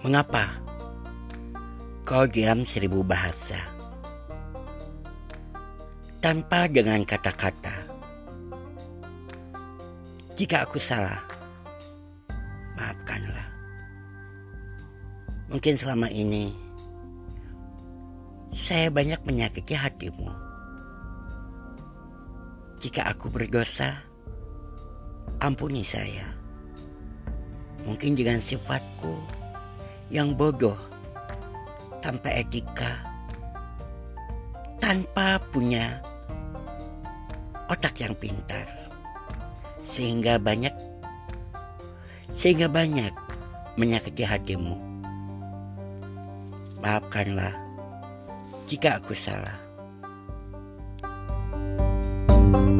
Mengapa kau diam seribu bahasa tanpa dengan kata-kata? Jika aku salah, maafkanlah. Mungkin selama ini saya banyak menyakiti hatimu. Jika aku berdosa, ampuni saya. Mungkin dengan sifatku yang bodoh, tanpa etika, tanpa punya otak yang pintar, sehingga banyak sehingga banyak menyakiti hatimu. Maafkanlah jika aku salah. thank you